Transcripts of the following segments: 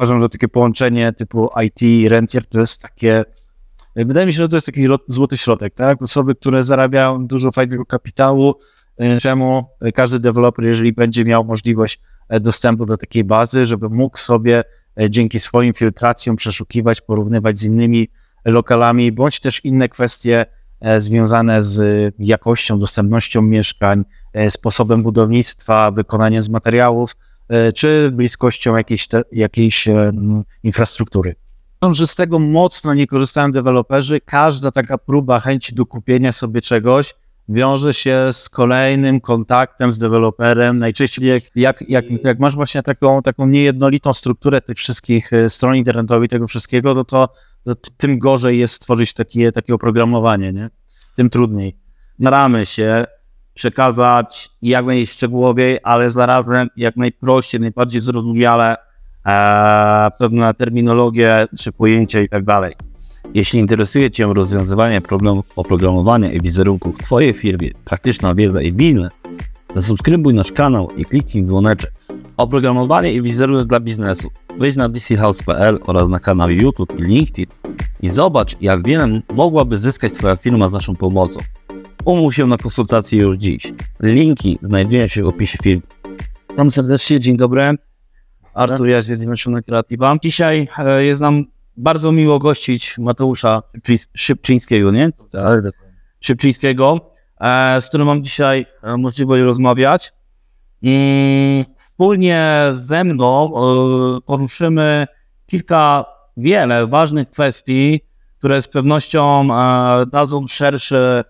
uważam, że takie połączenie typu IT i rentier to jest takie, wydaje mi się, że to jest taki złoty środek, tak? Osoby, które zarabiają dużo fajnego kapitału, e, czemu każdy deweloper, jeżeli będzie miał możliwość e, dostępu do takiej bazy, żeby mógł sobie e, dzięki swoim filtracjom przeszukiwać, porównywać z innymi lokalami, bądź też inne kwestie związane z jakością, dostępnością mieszkań, sposobem budownictwa, wykonaniem z materiałów, E, czy bliskością jakiejś, te, jakiejś e, infrastruktury. Że z tego mocno nie korzystają deweloperzy. Każda taka próba chęci do kupienia sobie czegoś wiąże się z kolejnym kontaktem z deweloperem. Najczęściej jak, jak, jak, jak masz właśnie taką, taką niejednolitą strukturę tych wszystkich e, stron internetowych, tego wszystkiego, no to, to tym gorzej jest stworzyć takie, takie oprogramowanie, nie? tym trudniej. Staramy się przekazać jak najszczegółowiej, ale zarazem jak najprościej, najbardziej zrozumiale e, pewne terminologie czy pojęcia i tak dalej. Jeśli interesuje Cię rozwiązywanie problemów oprogramowania i wizerunku w Twojej firmie, praktyczna wiedza i biznes, zasubskrybuj nasz kanał i kliknij dzwoneczek. Oprogramowanie i wizerunek dla biznesu. Wejdź na dchouse.pl oraz na kanał YouTube i LinkedIn i zobacz, jak wiele mogłaby zyskać Twoja firma z naszą pomocą. Umów się na konsultację już dziś. Linki znajdują się w opisie filmu. Witam serdecznie, dzień dobry. Artur ja z Zjednoczona Kreatywa. Dzisiaj e, jest nam bardzo miło gościć Mateusza Szybczyńskiego, nie? Tak, Szybczyńskiego, e, z którym mam dzisiaj e, możliwość rozmawiać. I wspólnie ze mną poruszymy kilka, wiele ważnych kwestii, które z pewnością dadzą szerszy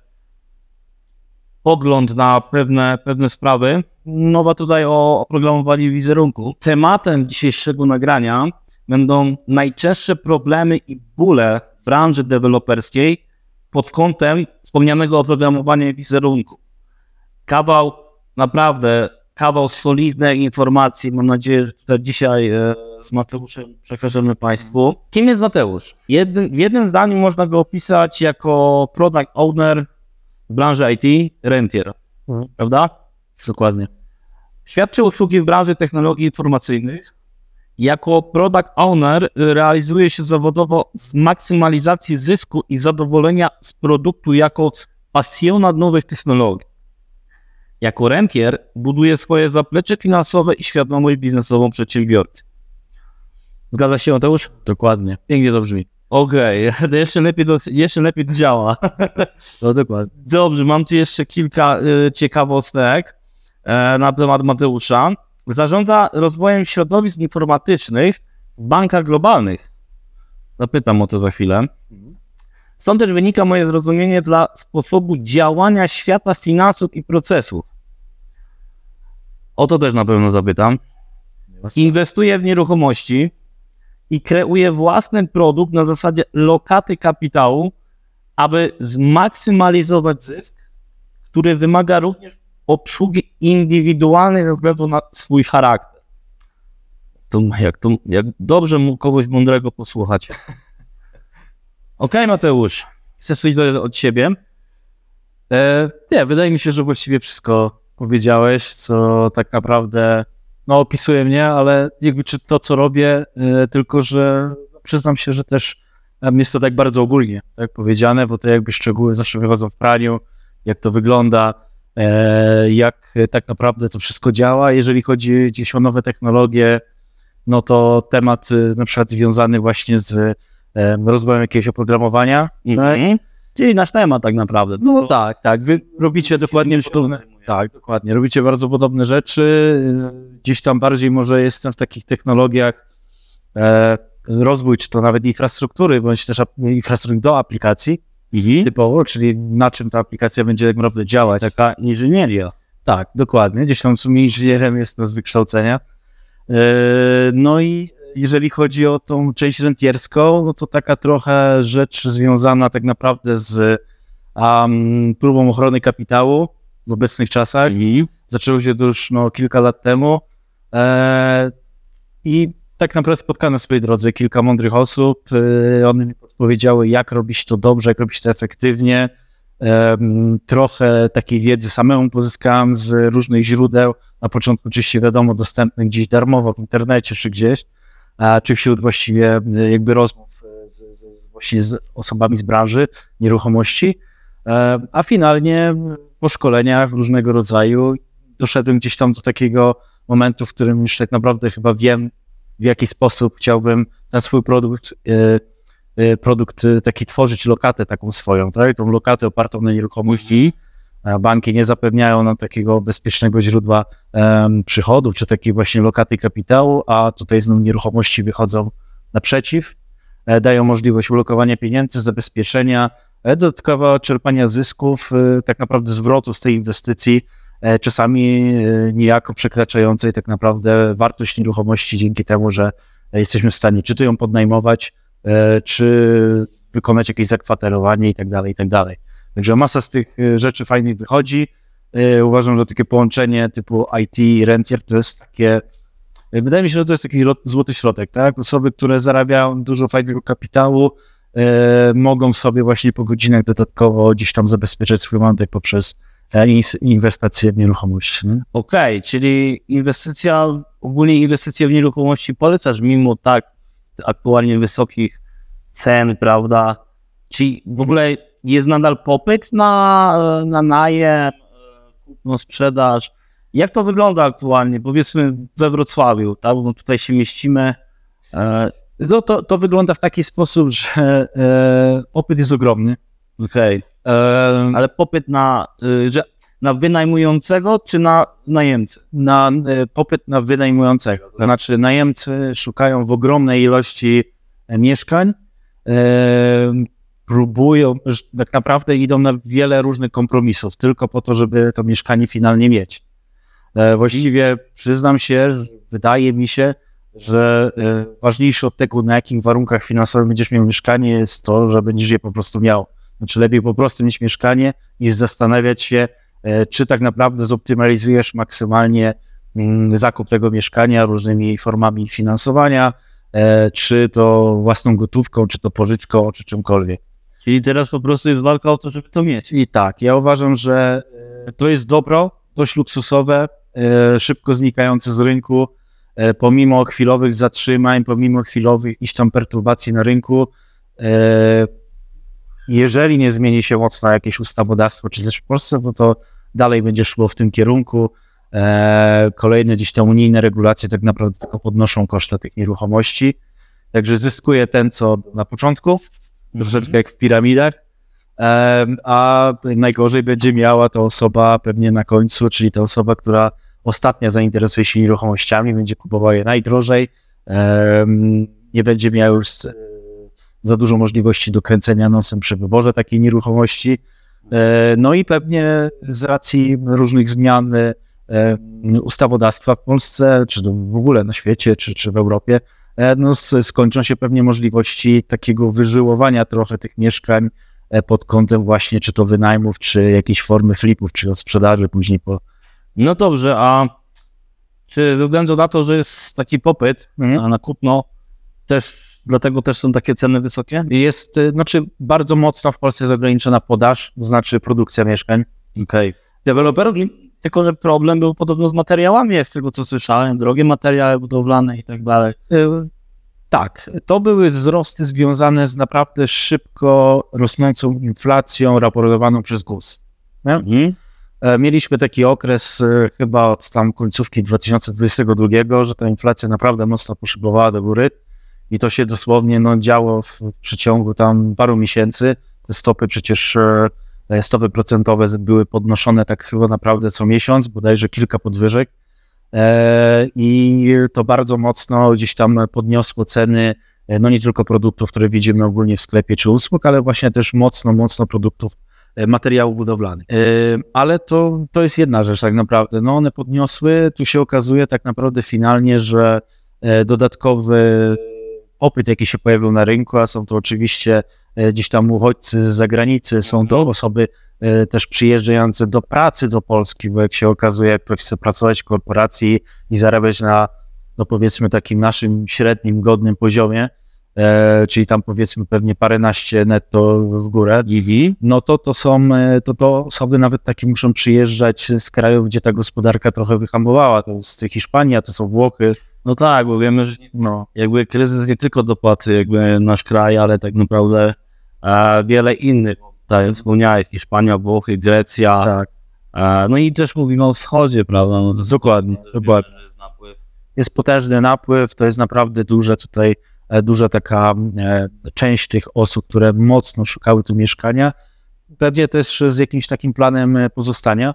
pogląd na pewne, pewne sprawy. Mowa tutaj o oprogramowaniu wizerunku. Tematem dzisiejszego nagrania będą najczęstsze problemy i bóle branży deweloperskiej pod kątem wspomnianego oprogramowania wizerunku. Kawał, naprawdę kawał solidnej informacji. Mam nadzieję, że tutaj dzisiaj e, z Mateuszem przekażemy Państwu. Kim jest Mateusz? Jednym, w jednym zdaniu można go opisać jako product owner w branży IT rentier, mhm. prawda? Dokładnie. Świadczy usługi w branży technologii informacyjnych. Jako product owner realizuje się zawodowo z maksymalizacji zysku i zadowolenia z produktu jako pasjonat nowych technologii. Jako rentier buduje swoje zaplecze finansowe i świadomość biznesową przedsiębiorcy. Zgadza się Mateusz? Dokładnie. Pięknie to brzmi. Okej, okay. jeszcze, lepiej jeszcze lepiej działa. No dokładnie. Dobrze, mam tu jeszcze kilka y, ciekawostek e, na temat Mateusza. Zarządza rozwojem środowisk informatycznych w bankach globalnych. Zapytam o to za chwilę. Stąd też wynika moje zrozumienie dla sposobu działania świata finansów i procesów. O to też na pewno zapytam. Inwestuje w nieruchomości, i kreuje własny produkt na zasadzie lokaty kapitału, aby zmaksymalizować zysk, który wymaga również obsługi indywidualnej ze względu na swój charakter. To jak, to, jak dobrze mu kogoś mądrego posłuchać. Ok, Mateusz, chcesz coś od siebie? E, nie, wydaje mi się, że właściwie wszystko powiedziałeś, co tak naprawdę no, opisuje mnie, ale jakby czy to, co robię, e, tylko że przyznam się, że też jest to tak bardzo ogólnie tak powiedziane, bo te jakby szczegóły zawsze wychodzą w praniu, jak to wygląda, e, jak tak naprawdę to wszystko działa. Jeżeli chodzi gdzieś o nowe technologie, no to temat e, na przykład związany właśnie z rozwojem jakiegoś oprogramowania, mm -hmm. tak? czyli nasz temat tak naprawdę. No, tak, tak, wy robicie dokładnie podobne, tak, dokładnie. Robicie bardzo podobne rzeczy. Gdzieś tam bardziej może jestem w takich technologiach e, rozwój, czy to nawet infrastruktury, bądź też infrastruktury do aplikacji mhm. typowo, czyli na czym ta aplikacja będzie tak naprawdę działać. Taka inżynieria. Tak, dokładnie. Gdzieś tam w sumie inżynierem jestem z wykształcenia. E, no i jeżeli chodzi o tą część rentierską, no to taka trochę rzecz związana tak naprawdę z um, próbą ochrony kapitału, w obecnych czasach. I zaczęło się to już no, kilka lat temu. E, I tak naprawdę spotkałem na swojej drodze kilka mądrych osób. E, one mi podpowiedziały, jak robić to dobrze, jak robić to efektywnie. E, trochę takiej wiedzy samemu pozyskałem z różnych źródeł. Na początku oczywiście wiadomo, dostępnych gdzieś darmowo w internecie czy gdzieś. a czy wśród właściwie y, jakby rozmów z, z, z, właśnie z osobami z branży nieruchomości, E, a finalnie po szkoleniach różnego rodzaju doszedłem gdzieś tam do takiego momentu, w którym już tak naprawdę chyba wiem, w jaki sposób chciałbym ten swój produkt, e, e, produkt e, taki tworzyć lokatę taką swoją, tak? Tą lokatę opartą na nieruchomości. E, Banki nie zapewniają nam takiego bezpiecznego źródła em, przychodów, czy takiej właśnie lokaty kapitału, a tutaj znowu nieruchomości wychodzą naprzeciw, e, dają możliwość ulokowania pieniędzy, zabezpieczenia, e, dodatkowo czerpania zysków, e, tak naprawdę zwrotu z tej inwestycji, e, czasami e, niejako przekraczającej tak naprawdę wartość nieruchomości dzięki temu, że jesteśmy w stanie czy to ją podnajmować, e, czy wykonać jakieś zakwaterowanie i tak dalej, i tak dalej. Także masa z tych e, rzeczy fajnych wychodzi. E, Uważam, że takie połączenie typu IT i rentier to jest takie, e, wydaje mi się, że to jest taki złoty środek, tak? Osoby, które zarabiają dużo fajnego kapitału, e, mogą sobie właśnie po godzinach dodatkowo gdzieś tam zabezpieczać swój majątek poprzez e, inwestycje w nieruchomość. Nie? Okej, czyli inwestycja, ogólnie inwestycje w nieruchomości polecasz mimo tak aktualnie wysokich cen, prawda? Czyli w ogóle jest nadal popyt na, na najem, kupno, sprzedaż. Jak to wygląda aktualnie? Powiedzmy we Wrocławiu, tak? Bo tutaj się mieścimy. E, No to, to wygląda w taki sposób, że e, popyt jest ogromny. Okej, E, ale popyt na, y, że na wynajmującego czy na najemcy? na e, popyt na wynajmującego. To znaczy najemcy szukają w ogromnej ilości e, mieszkań, e, próbują, tak naprawdę idą na wiele różnych kompromisów, tylko po to, żeby to mieszkanie finalnie mieć. E, właściwie przyznam się, wydaje mi się, że e, ważniejsze od tego, na jakich warunkach finansowych będziesz miał mieszkanie, jest to, że będziesz je po prostu miał. Znaczy lepiej po prostu mieć mieszkanie, niż zastanawiać się, e, czy tak naprawdę zoptymalizujesz maksymalnie mm, zakup tego mieszkania różnymi formami finansowania, czy to własną gotówką, czy to pożyczką, czy czymkolwiek. Czyli teraz po prostu jest walka o to, żeby to mieć. I tak, ja uważam, że to jest dobro, dość luksusowe, szybko znikające z rynku, e, pomimo chwilowych zatrzymań, pomimo chwilowych iść tam perturbacji na rynku. e, Jeżeli nie zmieni się mocno jakieś ustawodawstwo, czy też w Polsce, to to dalej będzie szło w tym kierunku. E, Kolejne gdzieś tam unijne regulacje tak naprawdę tylko podnoszą koszty tych nieruchomości. Także zyskuje ten, co na początku, troszeczkę jak w piramidach, a najgorzej będzie miała to osoba pewnie na końcu, czyli ta osoba, która ostatnia zainteresuje się nieruchomościami, będzie kupowała je najdrożej, nie będzie miała już e, za dużo możliwości do kręcenia nosem przy wyborze takiej nieruchomości. E, No i pewnie z racji różnych zmian e, ustawodawstwa w Polsce, czy w ogóle na świecie, czy, czy w Europie, no skończą się pewnie możliwości takiego wyżyłowania trochę tych mieszkań, pod kątem właśnie czy to wynajmów, czy jakiejś formy flipów, czy od sprzedaży później po... No dobrze, a czy ze względu na to, że jest taki popyt Mhm. na, kupno, też dlatego też są takie ceny wysokie? Jest, e, znaczy bardzo mocno w Polsce jest ograniczona podaż, to znaczy produkcja mieszkań. Okej. Deweloperów, tylko że problem był podobno z materiałami, jak z tego co słyszałem, drogie materiały budowlane i tak dalej. Tak, to były wzrosty związane z naprawdę szybko rosnącą inflacją raportowaną przez GUS. Mhm. E, Mieliśmy taki okres e, chyba od tam końcówki 2022, że ta inflacja naprawdę mocno poszybowała do góry i to się dosłownie no, działo w przeciągu tam paru miesięcy. Te stopy przecież, e, stopy procentowe były podnoszone tak chyba naprawdę co miesiąc, bodajże kilka podwyżek i to bardzo mocno gdzieś tam podniosło ceny, e, no nie tylko produktów, które widzimy ogólnie w sklepie czy usług, ale właśnie też mocno, mocno produktów e, materiałów budowlanych. E, Ale to, to jest jedna rzecz tak naprawdę. No one podniosły, tu się okazuje tak naprawdę finalnie, że e, dodatkowy popyt, jaki się pojawił na rynku, a są to oczywiście e, gdzieś tam uchodźcy z zagranicy, są to osoby e, też przyjeżdżające do pracy do Polski, bo jak się okazuje, jak ktoś chce pracować w korporacji i zarabiać na, no powiedzmy takim naszym średnim, godnym poziomie, e, czyli tam powiedzmy pewnie paręnaście netto w górę, no to to są, e, to, to osoby nawet takie muszą przyjeżdżać z krajów, gdzie ta gospodarka trochę wyhamowała, to jest Hiszpania, to są Włochy, No tak, bo wiemy, że No. jakby kryzys nie tylko dopadł jakby nasz kraj, ale tak naprawdę e, wiele innych. Tak jak wspomniałeś, Hiszpania, Włochy, Grecja. Tak. E, no i też mówimy o wschodzie, prawda? No to Dokładnie, też dokładnie. wiemy, jest napływ. Jest potężny napływ, to jest naprawdę duże tutaj, e, duża taka e, część tych osób, które mocno szukały tu mieszkania. Pewnie też z jakimś takim planem e, pozostania,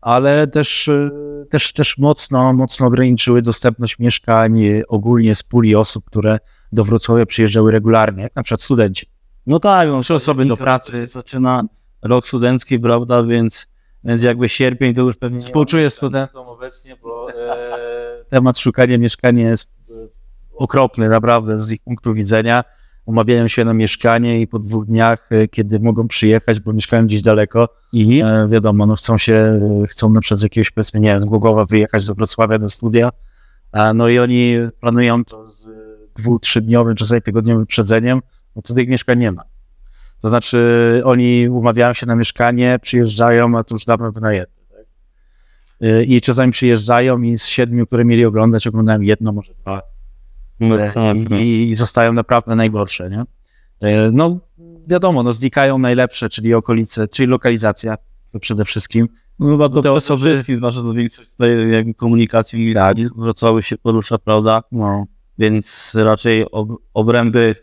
ale też, e, też, też mocno, mocno ograniczyły dostępność mieszkań e, ogólnie z puli osób, które do Wrocławia przyjeżdżały regularnie, jak na przykład studenci. No tak, no, Trzy osoby do pracy. Zaczyna rok studencki, prawda, więc, więc jakby sierpień to już pewnie... nie Współczuję studentom obecnie, bo e, temat szukania mieszkania jest e, okropny naprawdę z ich punktu widzenia. Umawiają się na mieszkanie i po dwóch dniach, e, kiedy mogą przyjechać, bo mieszkają gdzieś daleko, I e, wiadomo, no chcą się, e, chcą na przykład z jakiegoś, powiedzmy, nie wiem, z Głogowa wyjechać do Wrocławia do studia, a no i oni planują to z e, dwu, trzydniowym, czasami tygodniowym wyprzedzeniem, no to tych mieszkań nie ma. To znaczy oni umawiają się na mieszkanie, przyjeżdżają, a to już dawno wynajęte. Tak? Y, I czasami przyjeżdżają i z siedmiu, które mieli oglądać, oglądają jedno, może dwa. No, E, tak, no. I, i zostają naprawdę najgorsze, nie? E, No wiadomo, no znikają najlepsze, czyli okolice, czyli lokalizacja to przede wszystkim. No chyba to Te osoby- wszystkich, zwłaszcza to większość tutaj jakby komunikacji Tak. Wrocławiu się porusza, prawda? No, Więc raczej ob, obręby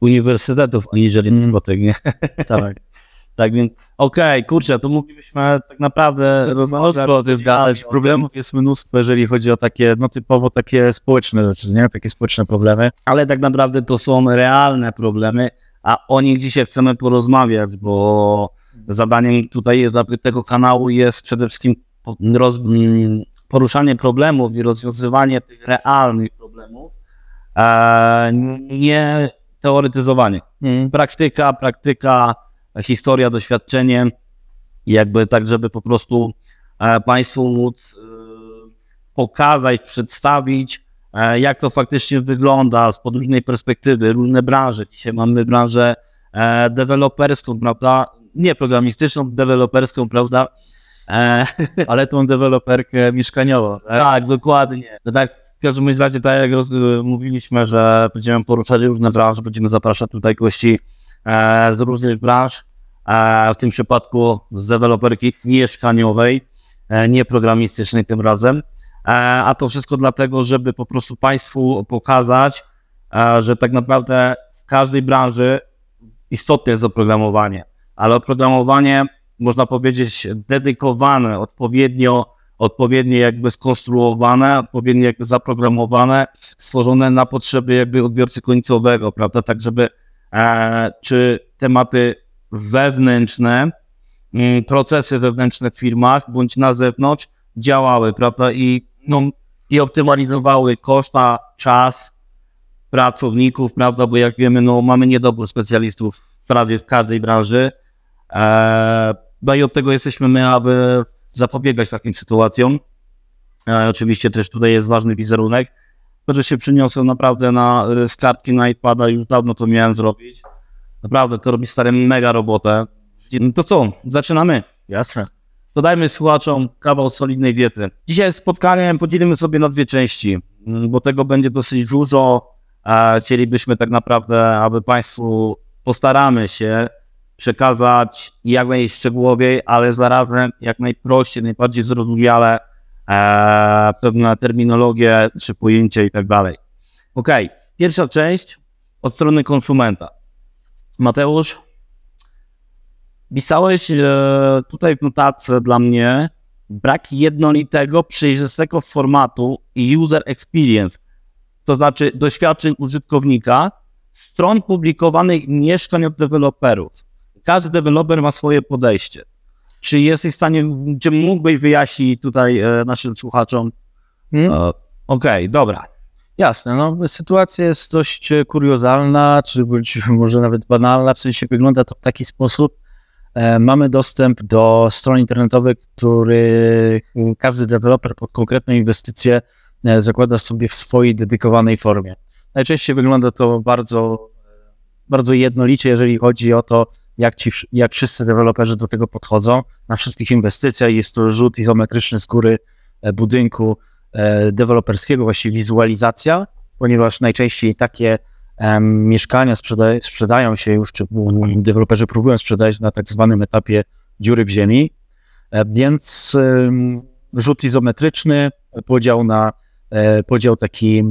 uniwersytetów aniżeli Mm. dyskotek, nie? tak. Tak więc, okej, kurczę, to moglibyśmy tak naprawdę Mnóstwo tych gadać. Problemów jest mnóstwo, jeżeli chodzi o takie, no typowo takie społeczne rzeczy, nie? Takie społeczne problemy. ale tak naprawdę to są realne problemy, a o nich dzisiaj chcemy porozmawiać, bo zadaniem tutaj tego kanału jest przede wszystkim roz, mm, poruszanie problemów i rozwiązywanie tych realnych problemów, e, nie teoretyzowanie. Praktyka, praktyka, historia, doświadczenie, jakby tak, żeby po prostu e, Państwu móc e, pokazać, przedstawić, e, jak to faktycznie wygląda z pod różnej perspektywy, różne branże. Dzisiaj mamy branżę deweloperską, prawda? Nie programistyczną, deweloperską, prawda? Ale tą deweloperkę mieszkaniową, tak? tak, dokładnie. No tak, w każdym razie, tak jak mówiliśmy, że będziemy poruszać różne branże, będziemy zapraszać tutaj gości z różnych branż, e, w tym przypadku z deweloperki mieszkaniowej, e, nie programistycznej tym razem. E, a to wszystko dlatego, żeby po prostu Państwu pokazać, e, że tak naprawdę w każdej branży istotne jest oprogramowanie, ale oprogramowanie, można powiedzieć, dedykowane odpowiednio odpowiednio jakby skonstruowane, odpowiednio jakby zaprogramowane, stworzone na potrzeby jakby odbiorcy końcowego, prawda, tak żeby e, czy tematy wewnętrzne, mm, procesy wewnętrzne w firmach bądź na zewnątrz działały, prawda, i, no, i optymalizowały koszta, czas pracowników, prawda, bo jak wiemy, no mamy niedobór specjalistów prawie w każdej branży, e, no i od tego jesteśmy my, aby zapobiegać takim sytuacjom. E, oczywiście też tutaj jest ważny wizerunek. Że się przyniosłem naprawdę na z kartki na iPada, już dawno to miałem zrobić. Naprawdę to robi stare mega robotę. No to co, zaczynamy. Jasne. Dodajmy słuchaczom kawał solidnej wiedzy. Dzisiaj spotkanie podzielimy sobie na dwie części, mm, bo tego będzie dosyć dużo. Chcielibyśmy tak naprawdę, aby Państwu postaramy się przekazać jak najszczegółowiej, ale zarazem jak najprościej, najbardziej zrozumiale e, pewne terminologie czy pojęcia i tak dalej. Ok, pierwsza część od strony konsumenta. Mateusz, pisałeś e, tutaj w notatce dla mnie brak jednolitego, przejrzystego formatu i user experience, to znaczy doświadczeń użytkownika, stron publikowanych mieszkań od deweloperów. Każdy deweloper ma swoje podejście. Czy jesteś w stanie, czy mógłbyś wyjaśnić tutaj e, naszym słuchaczom? Hmm? E, Okej, dobra. Jasne, no sytuacja jest dość e, kuriozalna, czy bądź może nawet banalna, w sensie wygląda to w taki sposób. E, mamy dostęp do stron internetowych, których każdy deweloper pod konkretną inwestycję zakłada sobie w swojej dedykowanej formie. Najczęściej wygląda to bardzo, bardzo jednolicie, jeżeli chodzi o to, jak, ci, jak wszyscy deweloperzy do tego podchodzą. Na wszystkich inwestycjach jest to rzut izometryczny z góry e, budynku, e, deweloperskiego, właściwie wizualizacja, ponieważ najczęściej takie em, mieszkania sprzeda sprzedają się już, czy mm, deweloperzy próbują sprzedać na tak zwanym etapie dziury w ziemi, e, więc em, rzut izometryczny, podział na podział taki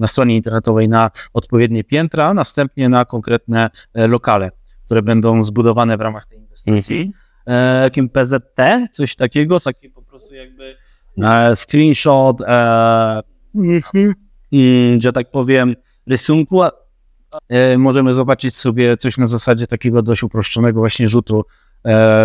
na stronie internetowej na odpowiednie piętra, a następnie na konkretne e, lokale, które będą zbudowane w ramach tej inwestycji. E, Jakim PZT, coś takiego, taki po prostu jakby e, screenshot, e, mm, że tak powiem, rysunku. E, możemy zobaczyć sobie coś na zasadzie takiego dość uproszczonego właśnie rzutu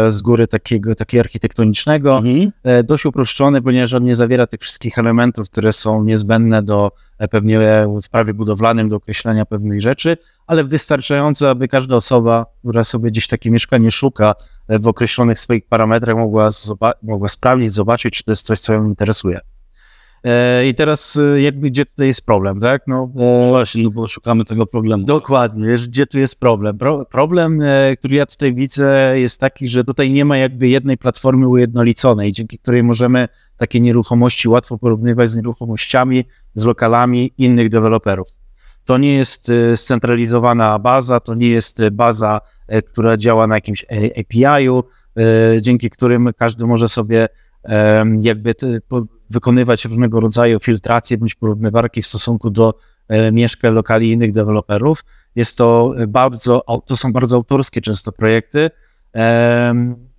z góry takiego, takiego architektonicznego e, dość uproszczony, ponieważ on nie zawiera tych wszystkich elementów, które są niezbędne do e, pewnie e, w prawie budowlanym do określenia pewnych rzeczy, ale wystarczająco, aby każda osoba, która sobie gdzieś takie mieszkanie szuka e, w określonych swoich parametrach, mogła, mogła sprawdzić, zobaczyć, czy to jest coś, co ją interesuje. E, I teraz e, jakby gdzie tutaj jest problem, tak? No, No właśnie, no bo szukamy tego problemu. Dokładnie, wiesz, gdzie tu jest problem? Pro, problem, e, który ja tutaj widzę, jest taki, że tutaj nie ma jakby jednej platformy ujednoliconej, dzięki której możemy takie nieruchomości łatwo porównywać z nieruchomościami, z lokalami innych deweloperów. To nie jest e, scentralizowana baza, to nie jest e, baza, e, która działa na jakimś API-u, e, dzięki którym każdy może sobie jakby wykonywać różnego rodzaju filtracje bądź porównywarki w stosunku do e, mieszkań, lokali innych deweloperów. Jest to bardzo, to są bardzo autorskie często projekty.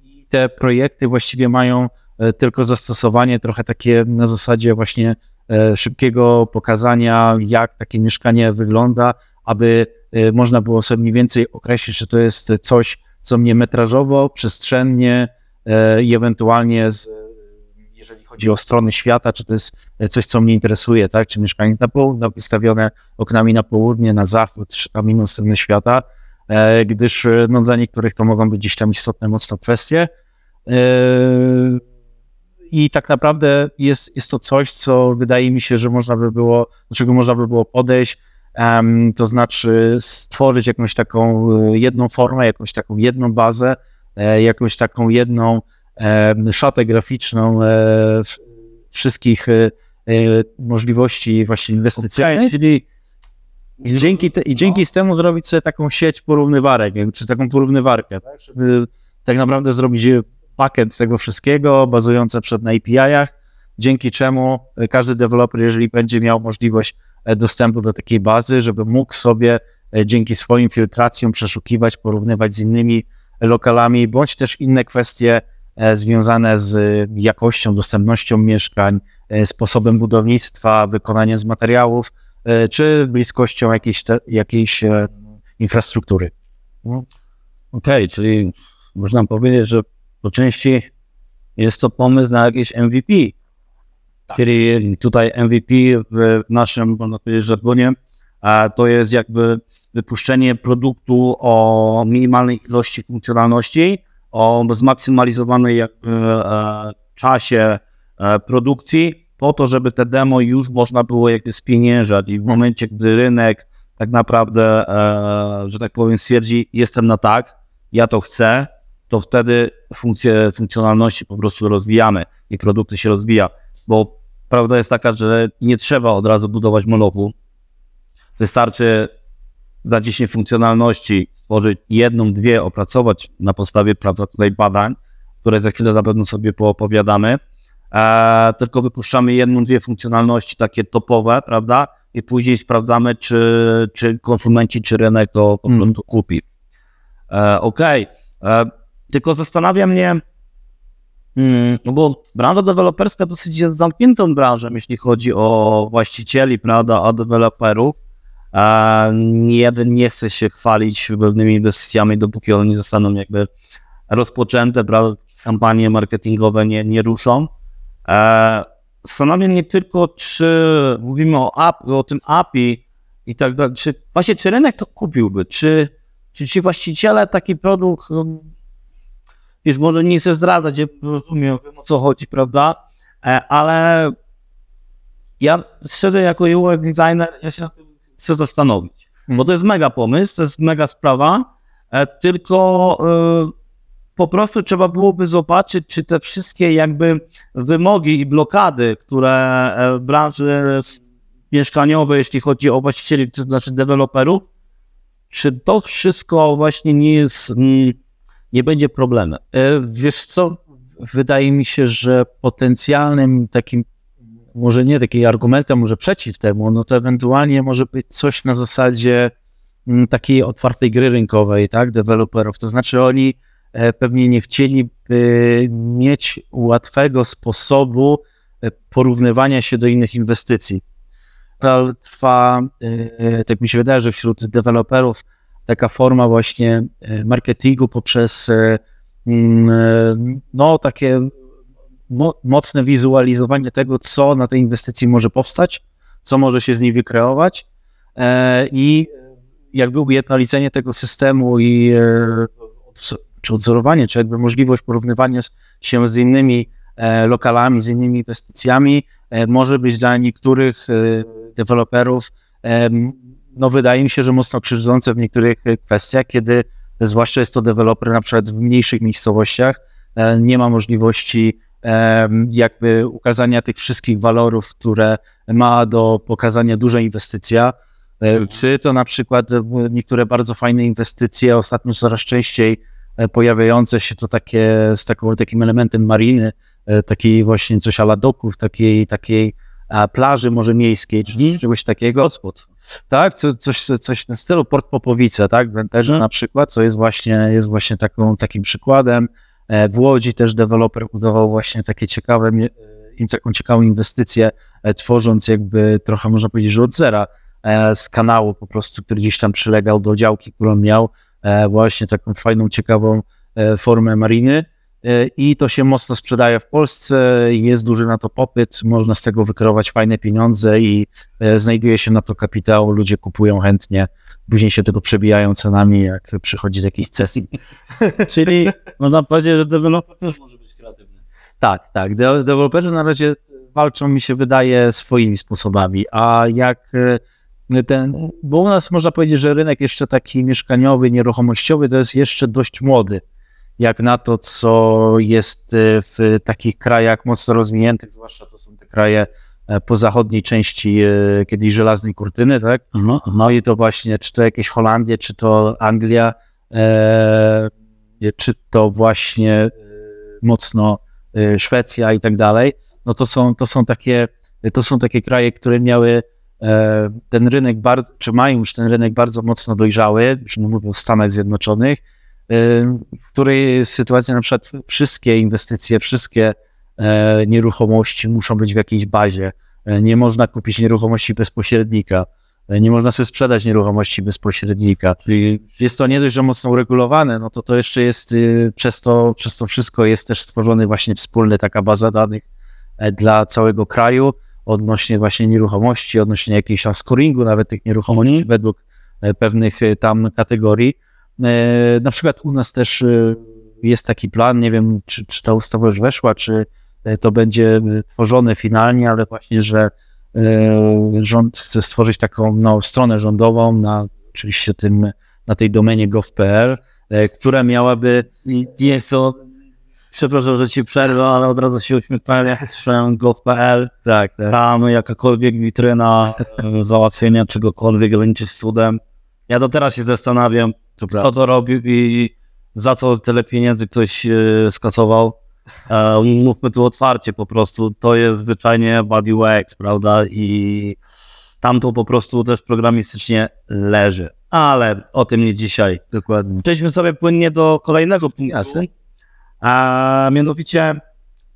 I te projekty właściwie mają e, tylko zastosowanie trochę takie na zasadzie właśnie e, szybkiego pokazania, jak takie mieszkanie wygląda, aby można było sobie mniej więcej określić, czy to jest coś, co mnie metrażowo, przestrzennie i ewentualnie z, jeżeli chodzi o strony świata, czy to jest coś, co mnie interesuje, tak? Czy mieszkanie jest na południe, wystawione oknami na południe, na zachód, czy tam inną stronę świata, e, gdyż e, no, dla niektórych to mogą być gdzieś tam istotne mocno kwestie. E, I tak naprawdę jest, jest to coś, co wydaje mi się, że można by było, do czego można by było podejść, to znaczy stworzyć jakąś taką e, jedną formę, jakąś taką jedną bazę, e, jakąś taką jedną szatę graficzną e, wszystkich e, e, możliwości właśnie inwestycyjnych. czyli I dzięki, te, I dzięki temu zrobić sobie taką sieć porównywarek, czy taką porównywarkę, tak? żeby tak naprawdę zrobić pakiet tego wszystkiego bazujący przed na API-ach, dzięki czemu każdy deweloper, jeżeli będzie miał możliwość e, dostępu do takiej bazy, żeby mógł sobie e, dzięki swoim filtracjom przeszukiwać, porównywać z innymi lokalami, bądź też inne kwestie e, związane z e, jakością, dostępnością mieszkań, e, sposobem budownictwa, wykonaniem z materiałów, e, czy bliskością jakiejś, te, jakiejś e, infrastruktury. Okej, czyli można powiedzieć, że po części jest to pomysł na jakieś MVP. Czyli tutaj MVP w naszym, można powiedzieć, żargonie, a to jest jakby wypuszczenie produktu o minimalnej ilości funkcjonalności, o zmaksymalizowanej jakby e, czasie e, produkcji, po to, żeby te demo już można było jakby spieniężać i w momencie, gdy rynek tak naprawdę, e, że tak powiem, stwierdzi, jestem na tak, ja to chcę, to wtedy funkcje, funkcjonalności po prostu rozwijamy i produkty się rozwija, bo prawda jest taka, że nie trzeba od razu budować molochu. Wystarczy za 10 funkcjonalności stworzyć jedną, dwie, opracować na podstawie prawda, tutaj badań, które za chwilę na pewno sobie poopowiadamy. E, tylko wypuszczamy jedną, dwie funkcjonalności takie topowe, prawda? I później sprawdzamy, czy, czy konsumenci, czy rynek to po Mm. prostu kupi. E, Okej, E, tylko zastanawia mnie, mm, no bo branża deweloperska dosyć jest zamkniętą branżą, jeśli chodzi o właścicieli, prawda, a deweloperów. Jeden nie chce się chwalić pewnymi inwestycjami, dopóki one nie zostaną jakby rozpoczęte, prawda, kampanie marketingowe nie, nie ruszą. E, Zastanawia mnie tylko, czy mówimy o, app, o tym API i tak dalej, czy właśnie czy rynek to kupiłby, czy, czy ci właściciele taki produkt, um, wiesz, może nie chcę zdradzać, ja rozumiem wiem, o co chodzi, prawda, e, ale ja szczerze jako UX designer, ja się na tym chcę zastanowić, bo to jest mega pomysł, to jest mega sprawa, e, tylko e, po prostu trzeba byłoby zobaczyć, czy te wszystkie jakby wymogi i blokady, które e, w branży mieszkaniowej, jeśli chodzi o właścicieli, to znaczy deweloperów, czy to wszystko właśnie nie jest, mm, nie będzie problemem. Wiesz co, wydaje mi się, że potencjalnym takim, może nie takim argumentem, może przeciw temu, no to ewentualnie może być coś na zasadzie mm, takiej otwartej gry rynkowej, tak, deweloperów. To znaczy oni e, pewnie nie chcieliby mieć łatwego sposobu e, porównywania się do innych inwestycji. Trwa, e, tak mi się wydaje, że wśród deweloperów taka forma właśnie marketingu poprzez mm, no takie mo- mocne wizualizowanie tego, co na tej inwestycji może powstać, co może się z niej wykreować e, i jakby ujednolicenie tego systemu i e, czy odzorowanie, czy jakby możliwość porównywania się z innymi e, lokalami, z innymi inwestycjami może być dla niektórych deweloperów no wydaje mi się, że mocno krzywdzące w niektórych kwestiach, kiedy zwłaszcza jest to deweloper na przykład w mniejszych miejscowościach, nie ma możliwości jakby ukazania tych wszystkich walorów, które ma do pokazania duża inwestycja, E, czy to na przykład e, niektóre bardzo fajne inwestycje, ostatnio coraz częściej e, pojawiające się to takie z taką, takim elementem mariny, takiej właśnie coś ala doków, takiej, takiej plaży może miejskiej, czy czegoś takiego. Hotspot. Tak, co, coś, coś w tym stylu, Port Popowice, tak, w Wenterze Mhm. na przykład, co jest właśnie, jest właśnie taką, takim przykładem. E, W Łodzi też deweloper budował właśnie takie ciekawe, e, taką ciekawą inwestycję, e, tworząc jakby trochę można powiedzieć, że od zera z kanału po prostu, który gdzieś tam przylegał do działki, którą miał, właśnie taką fajną, ciekawą formę mariny i to się mocno sprzedaje w Polsce, jest duży na to popyt, można z tego wykreować fajne pieniądze i e, znajduje się na to kapitał, ludzie kupują chętnie, później się tego przebijają cenami, jak przychodzi do jakiejś sesji. Czyli można powiedzieć, że deweloper też może być kreatywny. Tak, tak. De- deweloperzy na razie walczą, mi się wydaje, swoimi sposobami, a jak e, ten, bo u nas można powiedzieć, że rynek jeszcze taki mieszkaniowy, nieruchomościowy to jest jeszcze dość młody, jak na to, co jest e, w takich krajach mocno rozwiniętych, zwłaszcza to są te kraje e, po zachodniej części e, kiedyś żelaznej kurtyny, tak? No i to właśnie, czy to jakieś Holandia, czy to Anglia, e, czy to właśnie mocno Szwecja i tak dalej, no to są, to są takie, to są takie kraje, które miały ten rynek czy mają już ten rynek bardzo mocno dojrzały, już nie mówię o Stanach Zjednoczonych, w której sytuacja na przykład wszystkie inwestycje, wszystkie e, nieruchomości muszą być w jakiejś bazie. E, Nie można kupić nieruchomości bez pośrednika. E, Nie można sobie sprzedać nieruchomości bez pośrednika. Czyli jest to nie dość, że mocno uregulowane, no to to jeszcze jest, y, przez to, przez to wszystko jest też stworzony właśnie wspólny taka baza danych dla całego kraju odnośnie właśnie nieruchomości, odnośnie jakiegoś tam scoringu nawet tych nieruchomości Mhm. według e, pewnych tam kategorii. E, Na przykład u nas też e, jest taki plan, nie wiem czy, czy ta ustawa już weszła, czy e, to będzie tworzone finalnie, ale właśnie, że rząd chce stworzyć taką no, stronę rządową na oczywiście tym, na tej domenie gov.pl, która miałaby I nie chcę, przepraszam, że ci przerwę, ale od razu się uśmiechnąłem, jak patrzyłem gov.pl, tak, tak. tam jakakolwiek witryna załatwienia czegokolwiek graniczy z cudem. Ja do teraz się zastanawiam, kto to robił i za co tyle pieniędzy ktoś e, skasował. E, mówmy tu otwarcie po prostu, to jest zwyczajnie body wax, prawda? I tam to po prostu też programistycznie leży. Ale o tym nie dzisiaj. Dokładnie. Przejdźmy sobie płynnie do kolejnego punktu. A mianowicie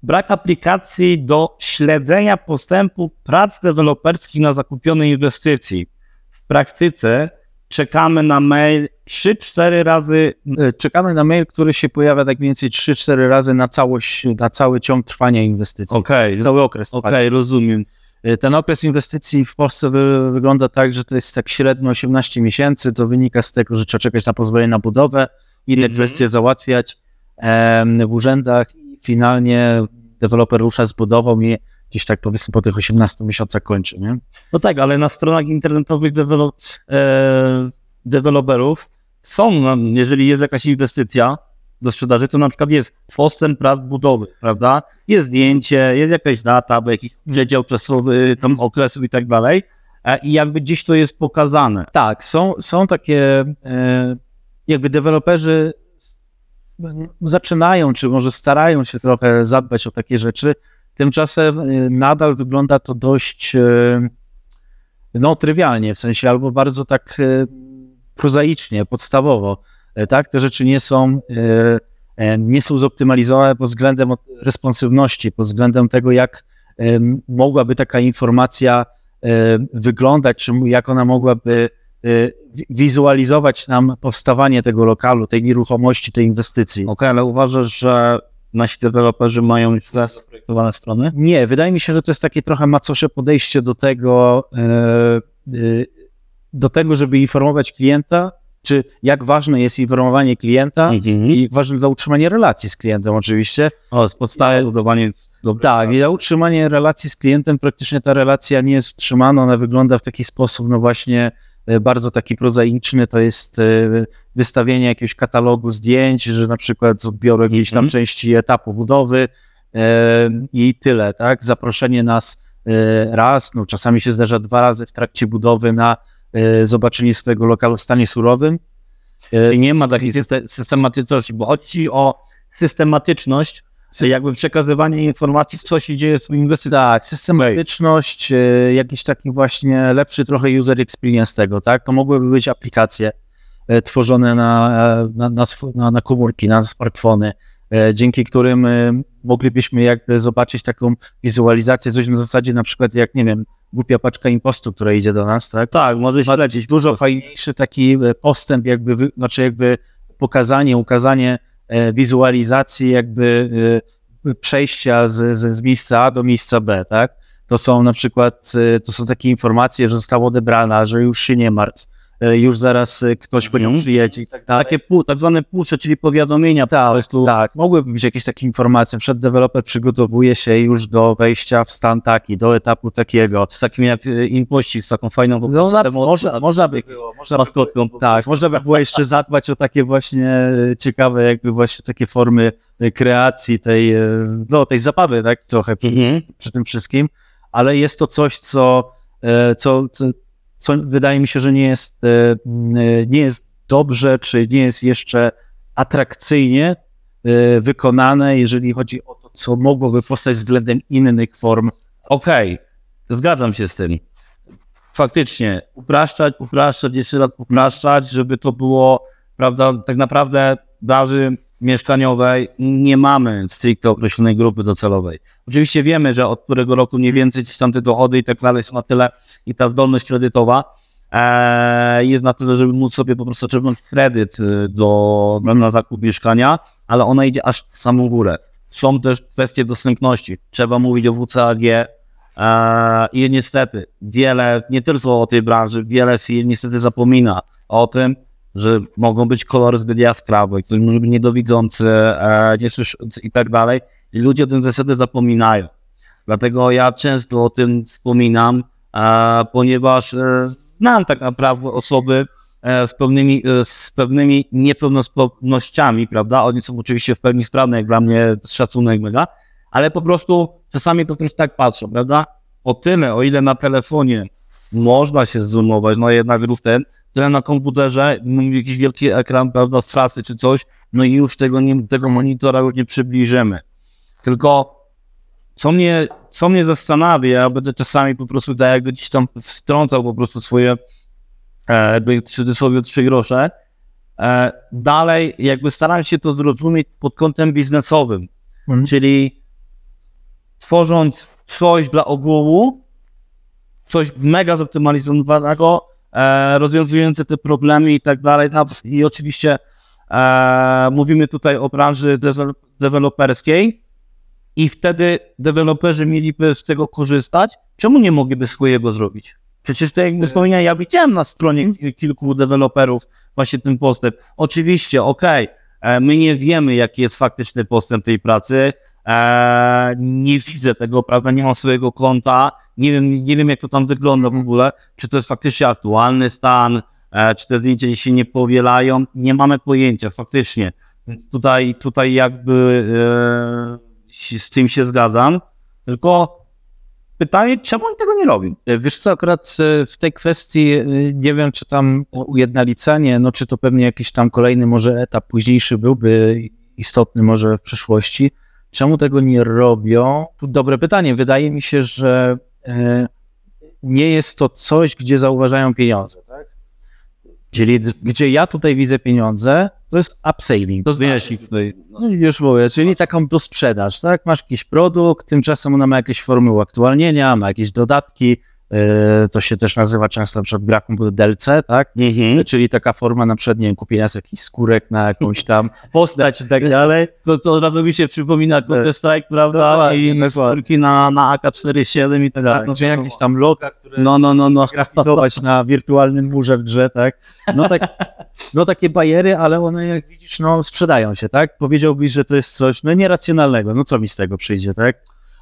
brak aplikacji do śledzenia postępu prac deweloperskich na zakupionej inwestycji. W praktyce czekamy na mail 3-4 razy. E, Czekamy na mail, który się pojawia tak mniej więcej 3-4 razy na całość, na cały ciąg trwania inwestycji. Okej, Cały okres okej, trwania. rozumiem. E, Ten okres inwestycji w Polsce wy, wygląda tak, że to jest tak średnio 18 miesięcy. To wynika z tego, że trzeba czekać na pozwolenie na budowę, inne Mhm. kwestie załatwiać em, w urzędach i finalnie deweloper rusza z budową i gdzieś tak powiedzmy po tych 18 miesiącach kończy, nie? No tak, ale na stronach internetowych dewelo- e, deweloperów są, jeżeli jest jakaś inwestycja, do sprzedaży, to na przykład jest postęp prac budowy, prawda? Jest zdjęcie, jest jakaś data, albo jakiś przedział czasowy, tam okresu i tak dalej. E, I jakby gdzieś to jest pokazane. Tak, są, są takie e, jakby deweloperzy zaczynają, czy może starają się trochę zadbać o takie rzeczy. Tymczasem e, nadal wygląda to dość no, trywialnie, w sensie albo bardzo tak prozaicznie, podstawowo. E, Tak, te rzeczy nie są, e, e, nie są zoptymalizowane pod względem responsywności, pod względem tego, jak mogłaby taka informacja wyglądać, czy jak ona mogłaby wi- wizualizować nam powstawanie tego lokalu, tej nieruchomości, tej inwestycji. Okej, ale uważasz, że nasi deweloperzy mają już teraz zaprojektowane strony? Nie, wydaje mi się, że to jest takie trochę macosze podejście do tego, do tego, żeby informować klienta, czy jak ważne jest informowanie klienta i jak ważne dla utrzymania relacji z klientem oczywiście. O, z podstawy budowanie Tak, i dla utrzymania relacji z klientem praktycznie ta relacja nie jest utrzymana, ona wygląda w taki sposób, no właśnie e, bardzo taki prozaiczny, to jest e, wystawienie jakiegoś katalogu zdjęć, że na przykład z odbioru jakiejś tam Mhm. części etapu budowy e, i tyle, tak? Zaproszenie nas raz, no czasami się zdarza dwa razy w trakcie budowy na zobaczenie swojego lokalu w stanie surowym. E, Czyli nie ma takiej syste- systematyczności, bo chodzi o systematyczność, czyli jakby przekazywanie informacji, co się dzieje z tym inwestycją. Tak, systematyczność, e, jakiś taki właśnie lepszy trochę user experience tego, tak? To mogłyby być aplikacje e, tworzone na, e, na, na, na, na komórki, na smartfony, e, dzięki którym e, moglibyśmy jakby zobaczyć taką wizualizację, coś na zasadzie na przykład jak, nie wiem, głupia paczka impostu, która idzie do nas, tak? Tak, może śledzić. Dużo fajniejszy taki e, postęp, jakby, znaczy jakby pokazanie, ukazanie e, wizualizacji jakby e, przejścia z, z, miejsca A do miejsca B, tak? To są na przykład, to są takie informacje, że została odebrana, że już się nie martw, już zaraz e, ktoś po nią Mhm. przyjedzie i tak dalej. Takie pu, tak zwane pusze, czyli powiadomienia. po Tak, prostu. tak, mogłyby być jakieś takie informacje. Przed deweloper przygotowuje się już do wejścia w stan taki, do etapu takiego. Z takim jak e, impościg, z taką fajną po No, na, można, można by było, można by maskotką. po Tak, można by było jeszcze zadbać o takie właśnie e, ciekawe, jakby właśnie takie formy e, kreacji tej, e, no, tej zabawy, tak, trochę przy, Mhm. przy tym wszystkim, ale jest to coś, co, e, co, co, co wydaje mi się, że nie jest, e, e, nie jest dobrze, czy nie jest jeszcze atrakcyjnie e, wykonane, jeżeli chodzi o to, co mogłoby powstać względem innych form. Okej, zgadzam się z tym. Faktycznie, upraszczać, upraszczać, jeszcze raz upraszczać, żeby to było, prawda, tak naprawdę branży mieszkaniowej nie mamy stricte określonej grupy docelowej. Oczywiście wiemy, że od którego roku mniej więcej gdzieś tam te dochody i tak dalej są na tyle i ta zdolność kredytowa e, jest na tyle, żeby móc sobie po prostu czerpnąć kredyt y, do, na, zakup mieszkania, ale ona idzie aż w samą górę. Są też kwestie dostępności. Trzeba mówić o WCAG, Eee, I niestety wiele, nie tylko o tej branży, wiele firm niestety zapomina o tym, że mogą być kolory zbyt jaskrawe, ktoś może być niedowidzący, e, niesłyszący i tak dalej. I ludzie o tym zasady zapominają. Dlatego ja często o tym wspominam, e, ponieważ e, znam tak naprawdę osoby e, z pewnymi, z pewnymi niepełnosprawnościami, prawda? Oni są oczywiście w pełni sprawne, jak dla mnie szacunek mega, ale po prostu czasami po prostu tak patrzą, prawda? O tyle, o ile na telefonie można się zoomować, no jednak rów ten, tyle na komputerze, jakiś wielki ekran, prawda, w pracy czy coś, no i już tego, nie, tego monitora już nie przybliżymy. Tylko co mnie, co mnie zastanawia, ja będę czasami po prostu tak jakby gdzieś tam wtrącał po prostu swoje e, jakby w cudzysłowie trzy grosze, e, dalej jakby staram się to zrozumieć pod kątem biznesowym, Mhm. czyli tworząc coś dla ogółu, coś mega zoptymalizowanego, rozwiązujące te problemy i tak dalej. No, I oczywiście e, mówimy tutaj o branży dewe- deweloperskiej i wtedy deweloperzy mieliby z tego korzystać. Czemu nie mogliby swojego zrobić? Przecież to jak wspomniałem, ja widziałem na stronie ki- kilku deweloperów właśnie ten postęp. Oczywiście, okej, e, my nie wiemy, jaki jest faktyczny postęp tej pracy, e, nie widzę tego, prawda, nie mam swojego konta, nie wiem, nie wiem jak to tam wygląda w ogóle, czy to jest faktycznie aktualny stan, e, czy te zdjęcia się nie powielają, nie mamy pojęcia faktycznie. Więc tutaj, tutaj jakby e, z tym się zgadzam. Tylko pytanie, czemu oni tego nie robią? E, Wiesz co, akurat w tej kwestii nie wiem, czy tam ujednolicenie, no czy to pewnie jakiś tam kolejny może etap późniejszy byłby istotny może w przyszłości. Czemu tego nie robią? Tu dobre pytanie. Wydaje mi się, że e, nie jest to coś, gdzie zauważają pieniądze, tak? Czyli gdzie ja tutaj widzę pieniądze, to jest upselling. To znaczy, tutaj, No już mówię, czyli taką dosprzedaż, tak? Masz jakiś produkt, tymczasem ona ma jakieś formy uaktualnienia, ma jakieś dodatki, to się też nazywa często na przykład graku DLC, tak? Mhm. Czyli taka forma na przykład, nie wiem, kupienia z jakichś skórek na jakąś tam postać i tak dalej. To, to od razu mi się przypomina Counter Strike, prawda? Dokładnie, I dokładnie. skórki na, na AK-47 i tak dalej. Tak, no, czy jakieś tam loga, które No, no, no, no. grafitować na wirtualnym murze w grze, tak? No, tak, no takie bajery, ale one jak widzisz, no sprzedają się, tak? Powiedziałbyś, że to jest coś, no nieracjonalnego, no co mi z tego przyjdzie, tak?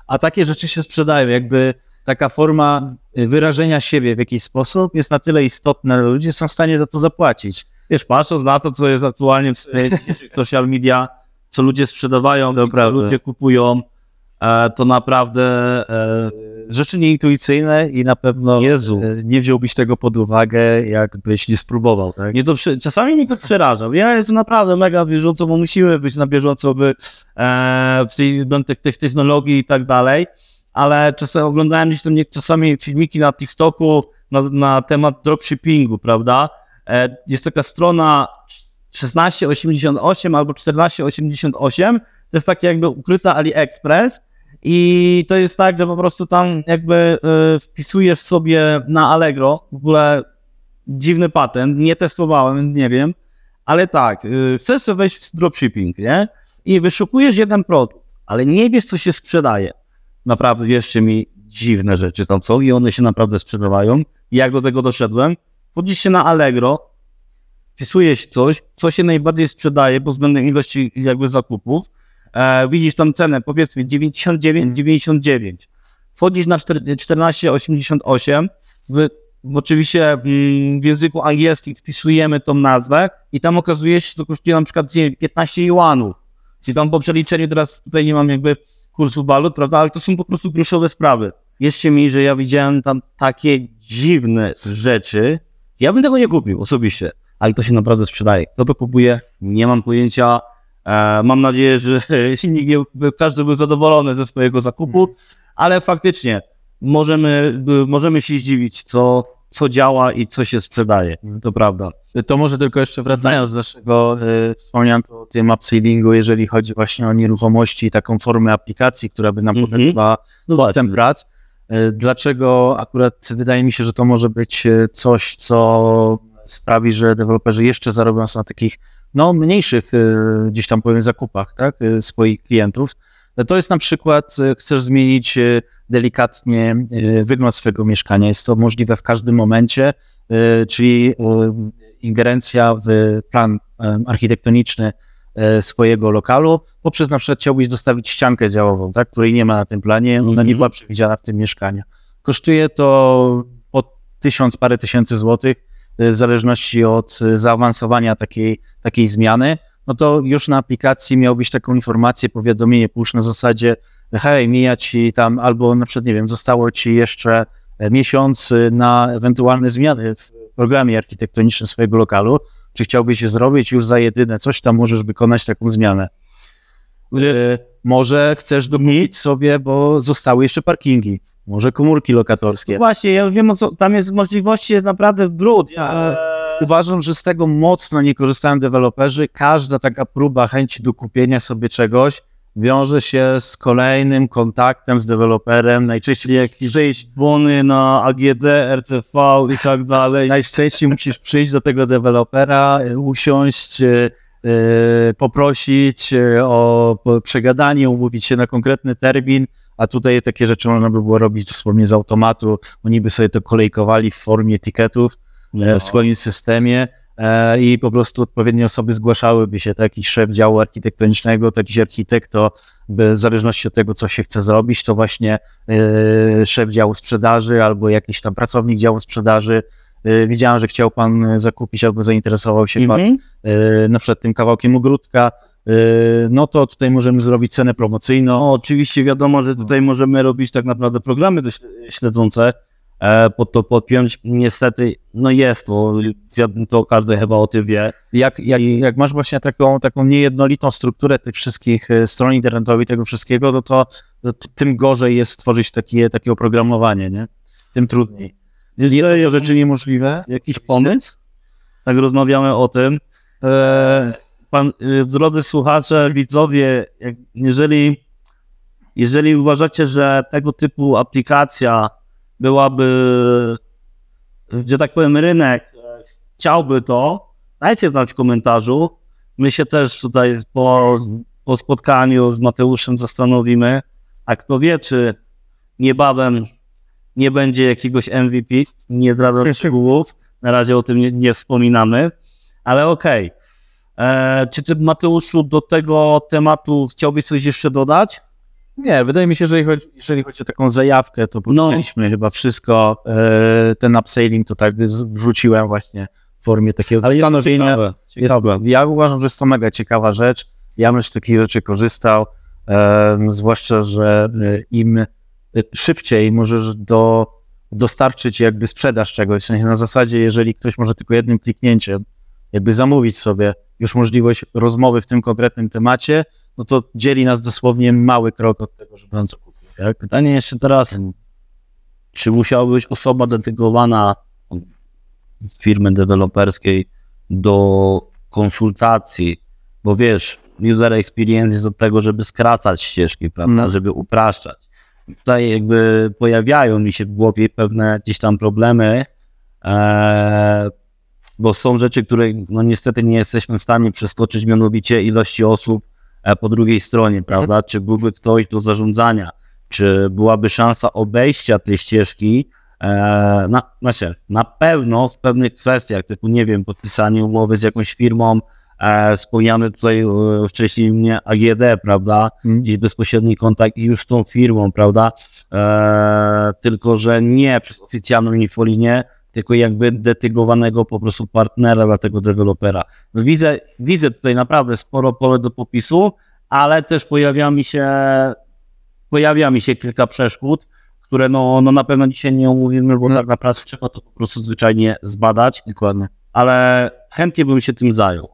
A takie rzeczy się sprzedają, jakby taka forma y, wyrażenia siebie w jakiś sposób jest na tyle istotna, że ludzie są w stanie za to zapłacić. Wiesz, patrząc na to, co jest aktualnie w dzisiejszych social media, co ludzie sprzedawają, co prawda. ludzie kupują, e, to naprawdę e, Rzeczy nieintuicyjne i na pewno Jezu. y, nie wziąłbyś tego pod uwagę, jakbyś nie spróbował, tak? mnie to, czasami mnie to przeraża. Ja jestem naprawdę mega bieżąco, bo musimy być na bieżąco w, e, w tej no, tych, tych technologii i tak dalej, ale czasem oglądałem gdzieś tam nie, czasami filmiki na TikToku na, na temat dropshippingu, prawda? E, jest taka strona 1688 albo 1488, to jest takie jakby ukryta AliExpress i to jest tak, że po prostu tam jakby e, wpisujesz sobie na Allegro, w ogóle dziwny patent, nie testowałem, więc nie wiem, ale tak, y, chcesz sobie wejść w dropshipping, nie? I wyszukujesz jeden produkt, ale nie wiesz, co się sprzedaje. Naprawdę, wierzcie mi, dziwne rzeczy tam są i one się naprawdę sprzedawają. Jak do tego doszedłem? Wchodzisz się na Allegro, wpisujesz coś, co się najbardziej sprzedaje pod względem ilości jakby zakupów, e, widzisz tam cenę, powiedzmy 99,99. Wchodzisz na 4 14,88, w, oczywiście mm, w języku angielskim wpisujemy tą nazwę i tam okazuje się, że to kosztuje na przykład nie, wiem, 15 juanów. Czyli tam po przeliczeniu, teraz tutaj nie mam jakby kursu walut, prawda, ale to są po prostu groszowe sprawy. Wierzcie mi, że ja widziałem tam takie dziwne rzeczy, ja bym tego nie kupił osobiście, ale to się naprawdę sprzedaje. Kto to kupuje, nie mam pojęcia. E, mam nadzieję, że każdy był zadowolony ze swojego zakupu, ale faktycznie możemy, możemy się zdziwić, co, co działa i co się sprzedaje. To prawda. To może tylko jeszcze wracając do naszego, e, wspomniałem o tym upsellingu, jeżeli chodzi właśnie o nieruchomości i taką formę aplikacji, która by nam Mhm. pokazywała No dostęp prac. E, Dlaczego akurat wydaje mi się, że to może być e, coś, co sprawi, że deweloperzy jeszcze zarobią na takich no, mniejszych e, gdzieś tam powiem zakupach tak, e, swoich klientów. E, To jest na przykład, e, chcesz zmienić e, delikatnie e, wygląd swojego mieszkania. Jest to możliwe w każdym momencie, czyli ingerencja w plan architektoniczny swojego lokalu, poprzez na przykład chciałbyś dostawić ściankę działową, tak, której nie ma na tym planie, ona nie Mhm. była przewidziana w tym mieszkaniu. Kosztuje to po tysiąc, parę tysięcy złotych, w zależności od zaawansowania takiej, takiej zmiany, no to już na aplikacji miałbyś taką informację, powiadomienie push na zasadzie, hej, mija ci tam, albo na przykład, nie wiem, zostało ci jeszcze e, miesiąc na ewentualne zmiany w programie architektonicznym swojego lokalu, czy chciałbyś je zrobić już za jedyne coś tam możesz wykonać taką zmianę. E, Może chcesz dokupić sobie, bo zostały jeszcze parkingi, może komórki lokatorskie. No właśnie, ja wiem, co, tam jest możliwości, jest naprawdę brud. Ja, Uważam, że z tego mocno nie korzystają deweloperzy. Każda taka próba chęci do kupienia sobie czegoś wiąże się z kolejnym kontaktem z deweloperem. Najczęściej jakieś przejść bony na AGD, RTV i tak dalej. Najczęściej musisz przyjść do tego dewelopera, usiąść, y, y, poprosić y, o przegadanie, umówić się na konkretny termin, a tutaj takie rzeczy można by było robić dosłownie z automatu. Oni by sobie to kolejkowali w formie etykietów e, w swoim systemie e, i po prostu odpowiednie osoby zgłaszałyby się, tak, jakiś szef działu architektonicznego, to jakiś architekt, to w zależności od tego, co się chce zrobić, to właśnie e, szef działu sprzedaży albo jakiś tam pracownik działu sprzedaży. Widziałem, że chciał pan zakupić albo zainteresował się pan Mhm. e, na przykład tym kawałkiem ogródka, no to tutaj możemy zrobić cenę promocyjną. No, oczywiście wiadomo, że tutaj możemy robić tak naprawdę programy śledzące, pod to podpiąć. Niestety, no jest to, to każdy chyba o tym wie. Jak, jak, jak masz właśnie taką, taką niejednolitą strukturę tych wszystkich e, stron internetowych, tego wszystkiego, no to, to tym gorzej jest stworzyć takie, takie oprogramowanie, nie? Tym trudniej. Jest, jest to rzeczy niemożliwe. Jakiś pomysł? Tak rozmawiamy o tym. E, pan, e, drodzy słuchacze, widzowie, jak, jeżeli, jeżeli uważacie, że tego typu aplikacja byłaby, że tak powiem, rynek chciałby to, dajcie znać w komentarzu. My się też tutaj po, po spotkaniu z Mateuszem zastanowimy, a kto wie, czy niebawem nie będzie jakiegoś MVP, nie zdradzam szczegółów, na razie o tym nie, nie wspominamy, ale okej. E, Czy ty, Mateuszu, do tego tematu chciałbyś coś jeszcze dodać? Nie, wydaje mi się, że jeżeli chodzi, jeżeli chodzi o taką zajawkę, to powiedzieliśmy chyba wszystko. E, ten upselling to tak wrzuciłem właśnie w formie takiego Ale jest to zastanowienia. ciekawe, Jest, ciekawe. ja uważam, że jest to mega ciekawa rzecz. Ja bym z takich rzeczy korzystał, em, zwłaszcza, że e, im e, szybciej możesz do, dostarczyć jakby sprzedaż czegoś, w sensie na zasadzie, jeżeli ktoś może tylko jednym kliknięciem jakby zamówić sobie już możliwość rozmowy w tym konkretnym temacie, no to dzieli nas dosłownie mały krok od tego, żeby on co kupił. Tak? Pytanie jeszcze teraz, czy musiała być osoba dedykowana z firmy deweloperskiej do konsultacji, bo wiesz, user experience jest od tego, żeby skracać ścieżki, prawda, No. żeby upraszczać. Tutaj jakby pojawiają mi się w głowie pewne gdzieś tam problemy, e, bo są rzeczy, które no niestety nie jesteśmy w stanie przeskoczyć, mianowicie ilości osób po drugiej stronie, prawda? Czy byłby ktoś do zarządzania, czy byłaby szansa obejścia tej ścieżki, e, na, znaczy, na pewno w pewnych kwestiach, typu, nie wiem, podpisanie umowy z jakąś firmą, e, wspomniany tutaj e, wcześniej mnie AGD, prawda, Mhm. gdzieś bezpośredni kontakt już z tą firmą, prawda, e, tylko, że nie przez oficjalną infolinię, tylko jakby detygowanego po prostu partnera dla tego dewelopera. No widzę, widzę tutaj naprawdę sporo pole do popisu, ale też pojawia mi się, pojawia mi się kilka przeszkód, które no, no na pewno dzisiaj nie omówimy, bo tak naprawdę trzeba to po prostu zwyczajnie zbadać. Dokładnie. Ale chętnie bym się tym zajął.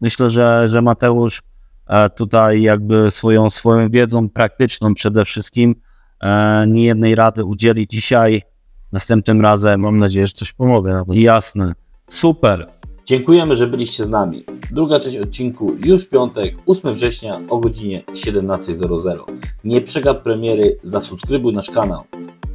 Myślę, że, że Mateusz e, tutaj jakby swoją, swoją wiedzą praktyczną przede wszystkim e, nie jednej rady udzieli dzisiaj, następnym razem. Mam nadzieję, że coś pomogę. Jasne. Super. Dziękujemy, że byliście z nami. Druga część odcinku już piątek, 8 września o godzinie 17.00. Nie przegap premiery, zasubskrybuj nasz kanał.